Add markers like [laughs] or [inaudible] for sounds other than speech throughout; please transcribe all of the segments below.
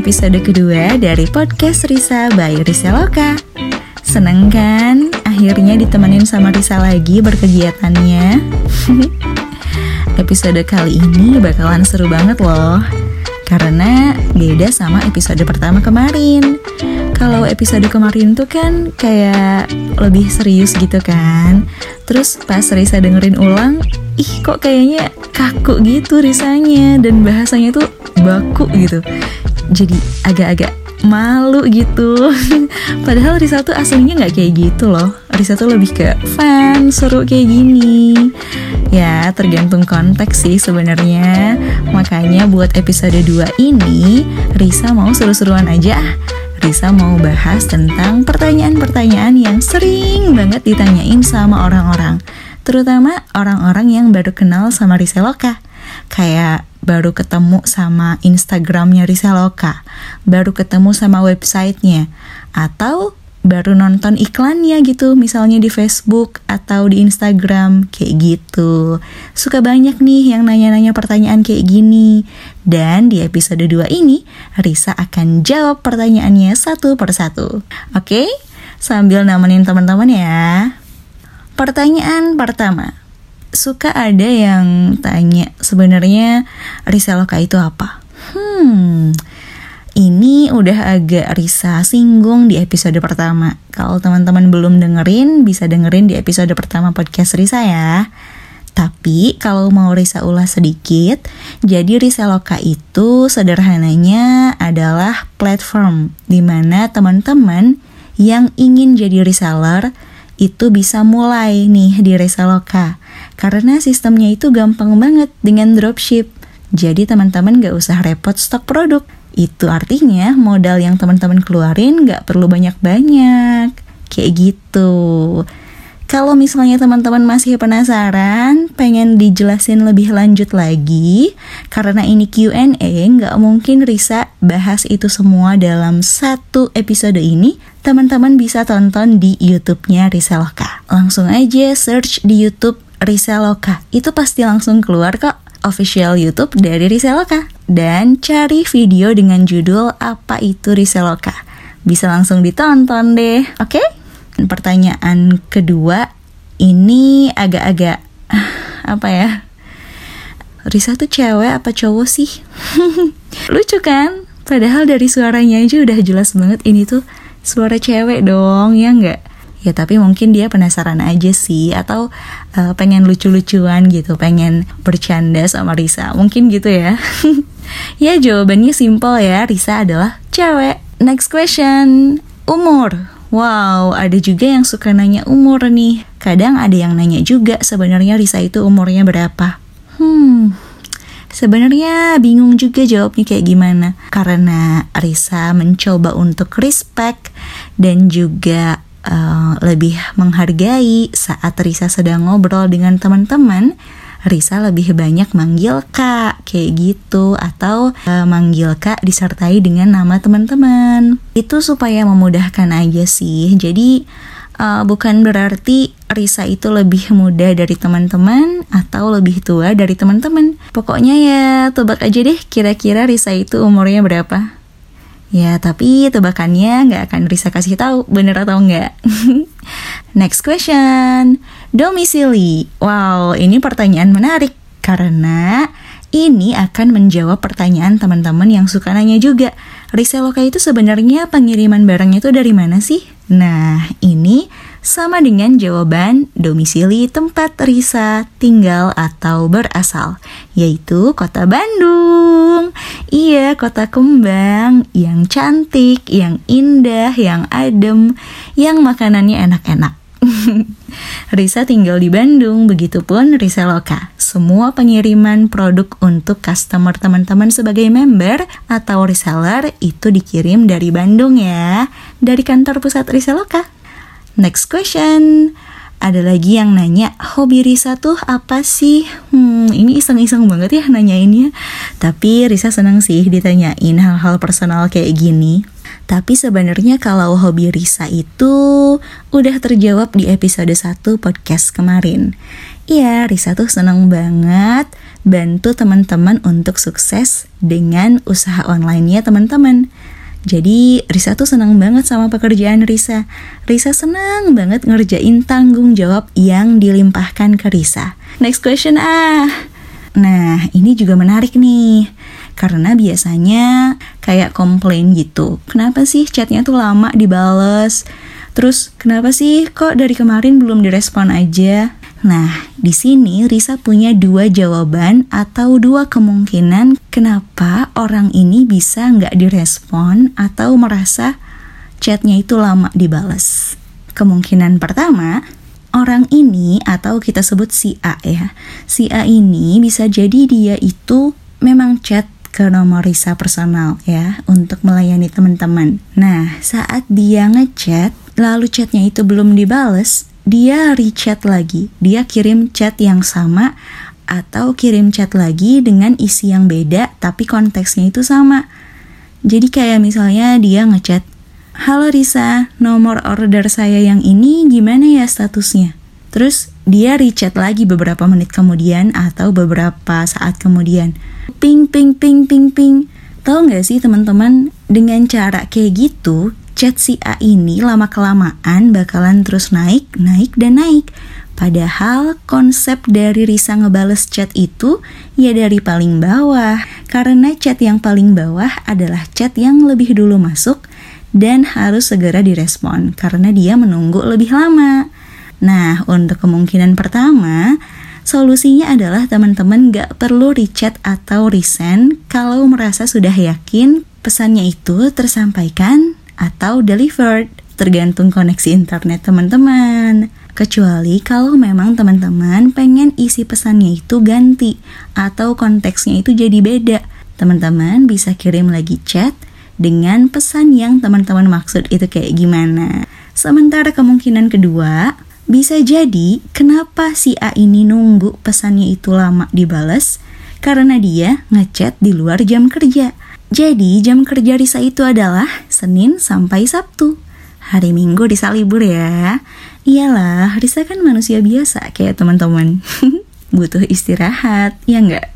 Episode kedua dari podcast Risa by Risa Loka. Seneng kan? Akhirnya ditemenin sama Risa lagi berkegiatannya? [laughs] Episode kali ini bakalan seru banget loh. Karena beda sama episode pertama kemarin. Kalau episode kemarin tuh kan kayak lebih serius gitu kan. Terus pas Risa dengerin ulang Ih kok kayaknya kaku gitu Risanya. Dan bahasanya tuh baku gitu jadi agak-agak malu gitu. [laughs] Padahal Risa tuh aslinya nggak kayak gitu loh. Risa tuh lebih ke fun seru kayak gini. Ya tergantung konteks sih sebenarnya. Makanya buat episode 2 ini Risa mau seru-seruan aja. Risa mau bahas tentang pertanyaan-pertanyaan yang sering banget ditanyain sama orang-orang. Terutama orang-orang yang baru kenal sama Risa Loka. Kayak baru ketemu sama Instagramnya Risa Loka, baru ketemu sama websitenya, atau baru nonton iklannya gitu, misalnya di Facebook atau di Instagram, kayak gitu. Suka banyak nih yang nanya-nanya pertanyaan kayak gini. Dan di episode 2 ini, Risa akan jawab pertanyaannya satu persatu. Oke? Sambil nemenin teman-teman ya. Pertanyaan pertama suka ada yang tanya sebenarnya Risaloka itu apa? Hmm, ini udah agak Risa singgung di episode pertama. Kalau teman-teman belum dengerin, bisa dengerin di episode pertama podcast Risa ya. Tapi kalau mau Risa ulas sedikit, jadi Risaloka itu sederhananya adalah platform di mana teman-teman yang ingin jadi reseller itu bisa mulai nih di Resaloka karena sistemnya itu gampang banget dengan dropship. Jadi teman-teman gak usah repot stok produk. Itu artinya modal yang teman-teman keluarin gak perlu banyak-banyak. Kayak gitu. Kalau misalnya teman-teman masih penasaran, pengen dijelasin lebih lanjut lagi, karena ini Q&A, nggak mungkin Risa bahas itu semua dalam satu episode ini, teman-teman bisa tonton di YouTube-nya Risa Loka. Langsung aja search di YouTube Risa Loka. Itu pasti langsung keluar kok official YouTube dari Risa Loka. Dan cari video dengan judul apa itu Risa Loka. Bisa langsung ditonton deh, oke? Okay? Pertanyaan kedua ini agak-agak [sighs] apa ya? Risa tuh cewek apa cowok sih? [laughs] Lucu kan? Padahal dari suaranya aja udah jelas banget ini tuh suara cewek dong, ya nggak? Ya tapi mungkin dia penasaran aja sih atau uh, pengen lucu-lucuan gitu pengen bercanda sama Risa. Mungkin gitu ya. [laughs] Ya jawabannya simple ya. Risa adalah cewek. Next question. Umur. Wow, ada juga yang suka nanya umur nih. Kadang ada yang nanya juga sebenarnya Risa itu umurnya berapa. Hmm, Sebenarnya bingung juga jawabnya kayak gimana. Karena Risa mencoba untuk respect Dan juga uh, lebih menghargai saat Risa sedang ngobrol dengan teman-teman Risa lebih banyak manggil kak kayak gitu. Atau uh, manggil kak disertai dengan nama teman-teman. Itu supaya memudahkan aja sih. Jadi uh, bukan berarti Risa itu lebih muda dari teman-teman atau lebih tua dari teman-teman. Pokoknya ya tebak aja deh kira-kira Risa itu umurnya berapa Ya, tapi tebakannya nggak akan Risa kasih tahu bener atau nggak. [laughs] Next question, domisili. Wow, ini pertanyaan menarik karena ini akan menjawab pertanyaan teman-teman yang suka nanya juga. Riseloka itu sebenarnya pengiriman barangnya itu dari mana sih? Nah, ini sama dengan jawaban domisili tempat Risa tinggal atau berasal, yaitu kota Bandung. Iya, kota kembang yang cantik, yang indah, yang adem, yang makanannya enak-enak. [laughs] Risa tinggal di Bandung, begitupun Risa Loka. Semua pengiriman produk untuk customer teman-teman sebagai member atau reseller itu dikirim dari Bandung ya, dari kantor pusat Risa Loka. Next question. Ada lagi yang nanya, hobi Risa tuh apa sih? Hmm, ini iseng-iseng banget ya nanyainnya. Tapi Risa seneng sih ditanyain hal-hal personal kayak gini. Tapi sebenarnya kalau hobi Risa itu udah terjawab di episode 1 podcast kemarin. Iya, Risa tuh seneng banget bantu teman-teman untuk sukses dengan usaha online-nya teman-teman. Jadi Risa tuh senang banget sama pekerjaan Risa. Risa senang banget ngerjain tanggung jawab yang dilimpahkan ke Risa. Next question ah. Nah ini juga menarik nih. Karena biasanya kayak komplain gitu. Kenapa sih chatnya tuh lama dibales? Terus kenapa sih kok dari kemarin belum direspon aja? Nah, di sini Risa punya dua jawaban atau dua kemungkinan kenapa orang ini bisa nggak direspon atau merasa chatnya itu lama dibales. Kemungkinan pertama, orang ini atau kita sebut si A ya. Si A ini bisa jadi dia itu memang chat ke nomor Risa personal ya untuk melayani teman-teman. Nah, saat dia ngechat lalu chatnya itu belum dibales, dia rechat lagi, dia kirim chat yang sama atau kirim chat lagi dengan isi yang beda tapi konteksnya itu sama. Jadi kayak misalnya dia ngechat, Halo Risa, nomor order saya yang ini gimana ya statusnya? Terus dia rechat lagi beberapa menit kemudian atau beberapa saat kemudian. Ping, ping, ping, ping, ping. Tahu nggak sih teman-teman, dengan cara kayak gitu, chat si A ini lama-kelamaan bakalan terus naik, naik, dan naik. Padahal konsep dari Risa ngebales chat itu ya dari paling bawah. Karena chat yang paling bawah adalah chat yang lebih dulu masuk dan harus segera direspon karena dia menunggu lebih lama. Nah, untuk kemungkinan pertama, solusinya adalah teman-teman gak perlu rechat atau resend kalau merasa sudah yakin pesannya itu tersampaikan atau delivered, tergantung koneksi internet teman-teman. Kecuali kalau memang teman-teman pengen isi pesannya itu ganti atau konteksnya itu jadi beda. Teman-teman bisa kirim lagi chat dengan pesan yang teman-teman maksud itu kayak gimana. Sementara kemungkinan kedua, bisa jadi kenapa si A ini nunggu pesannya itu lama dibales karena dia ngechat di luar jam kerja. Jadi jam kerja Risa itu adalah Senin sampai Sabtu. Hari Minggu Risa libur ya. Iyalah, Risa kan manusia biasa kayak teman-teman. [laughs] Butuh istirahat, ya enggak?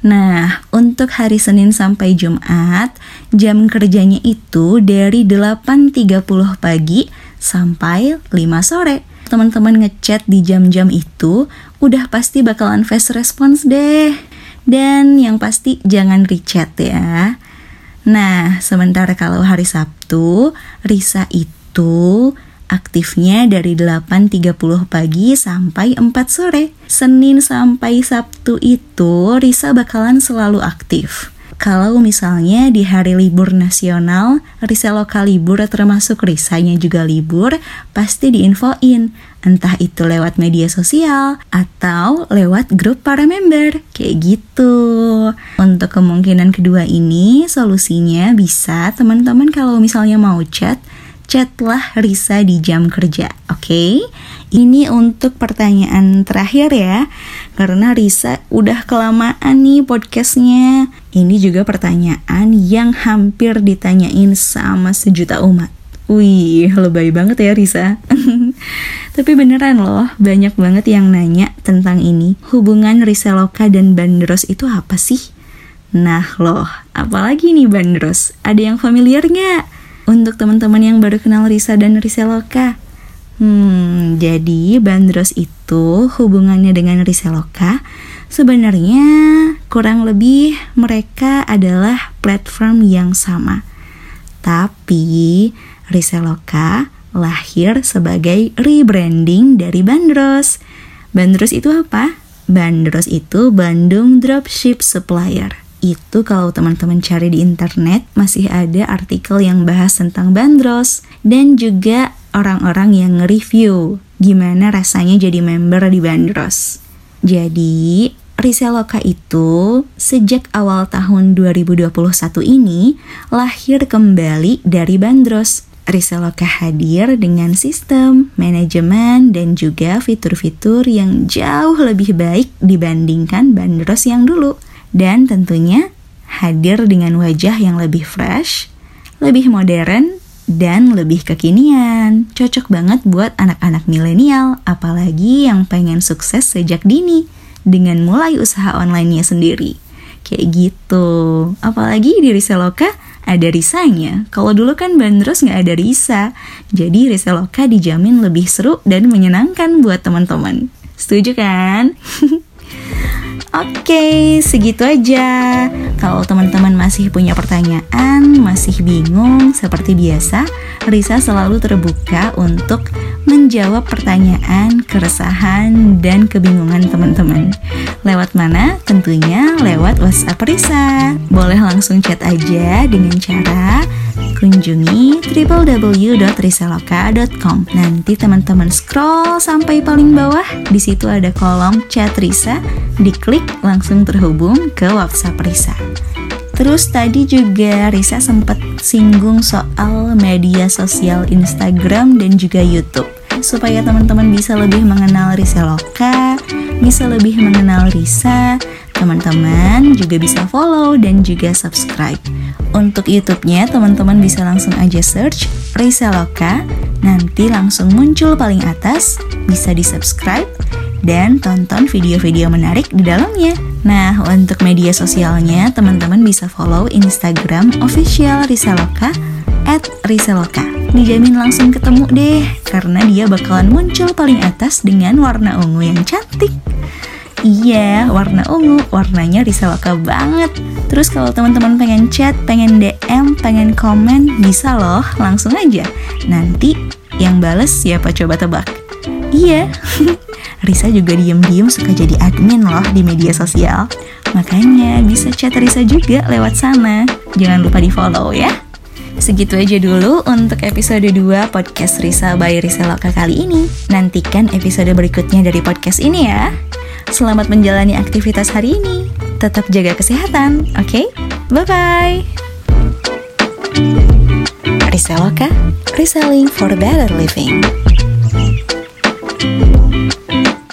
Nah, untuk hari Senin sampai Jumat, jam kerjanya itu dari 8.30 pagi sampai 5 sore. Teman-teman ngechat di jam-jam itu udah pasti bakalan fast response deh. Dan yang pasti jangan rechat ya. Nah, sementara kalau hari Sabtu, Risa itu aktifnya dari 8.30 pagi sampai 4 sore. Senin sampai Sabtu itu Risa bakalan selalu aktif. Kalau misalnya di hari libur nasional, Risa lokal libur termasuk Risanya juga libur, pasti diinfoin. Entah itu lewat media sosial atau lewat grup para member. Kayak gitu. Untuk kemungkinan kedua ini, solusinya bisa teman-teman kalau misalnya mau chat, chatlah Risa di jam kerja, oke? Okay? Ini untuk pertanyaan terakhir ya, karena Risa udah kelamaan nih podcastnya. Ini juga pertanyaan yang hampir ditanyain sama sejuta umat. Wih, lebay banget ya Risa. [laughs] Tapi beneran loh, banyak banget yang nanya tentang ini. Hubungan Risa Loka dan Bandros itu apa sih? Nah loh, apalagi nih Bandros? Ada yang familiar nggak? Untuk teman-teman yang baru kenal Risa dan Risa Loka, Hmm, jadi Bandros itu hubungannya dengan Riseloka sebenarnya kurang lebih mereka adalah platform yang sama. Tapi Riseloka lahir sebagai rebranding dari Bandros. Bandros itu apa? Bandros itu Bandung Dropship Supplier. Itu kalau teman-teman cari di internet masih ada artikel yang bahas tentang Bandros dan juga orang-orang yang nge-review gimana rasanya jadi member di Bandros. Jadi, Riseloka itu sejak awal tahun 2021 ini lahir kembali dari Bandros. Riseloka hadir dengan sistem, manajemen, dan juga fitur-fitur yang jauh lebih baik dibandingkan Bandros yang dulu. Dan tentunya hadir dengan wajah yang lebih fresh, lebih modern, dan lebih kekinian. Cocok banget buat anak-anak milenial, apalagi yang pengen sukses sejak dini dengan mulai usaha online-nya sendiri. Kayak gitu. Apalagi di Riseloka ada risanya. Kalau dulu kan Bandros nggak ada risa. Jadi Riseloka dijamin lebih seru dan menyenangkan buat teman-teman. Setuju kan? [laughs] Oke, segitu aja. Kalau teman-teman masih punya pertanyaan, masih bingung, seperti biasa, Risa selalu terbuka untuk menjawab pertanyaan, keresahan, dan kebingungan teman-teman. Lewat mana? Tentunya lewat WhatsApp Risa. Boleh langsung chat aja dengan cara kunjungi www.risaloka.com. Nanti teman-teman scroll sampai paling bawah, di situ ada kolom chat Risa, diklik langsung terhubung ke WhatsApp Risa. Terus tadi juga Risa sempat singgung soal media sosial Instagram dan juga YouTube. Supaya teman-teman bisa lebih mengenal Risa Loka, bisa lebih mengenal Risa, teman-teman juga bisa follow dan juga subscribe. Untuk YouTube-nya, teman-teman bisa langsung aja search Risa Loka, nanti langsung muncul paling atas, bisa di-subscribe, dan tonton video-video menarik di dalamnya. Nah, untuk media sosialnya, teman-teman bisa follow Instagram official Risa Loka at Risaloka. Dijamin langsung ketemu deh, karena dia bakalan muncul paling atas dengan warna ungu yang cantik. Iya, warna ungu, warnanya Risaloka banget. Terus kalau teman-teman pengen chat, pengen DM, pengen komen, bisa loh, langsung aja. Nanti yang bales siapa coba tebak? Iya, [laughs] Risa juga diem-diem suka jadi admin loh di media sosial. Makanya bisa chat Risa juga lewat sana. Jangan lupa di follow ya. Segitu aja dulu untuk episode 2 podcast Risa by Risa Loka kali ini. Nantikan episode berikutnya dari podcast ini ya. Selamat menjalani aktivitas hari ini. Tetap jaga kesehatan, oke? Okay? Bye-bye. Riseloka, reselling for better living.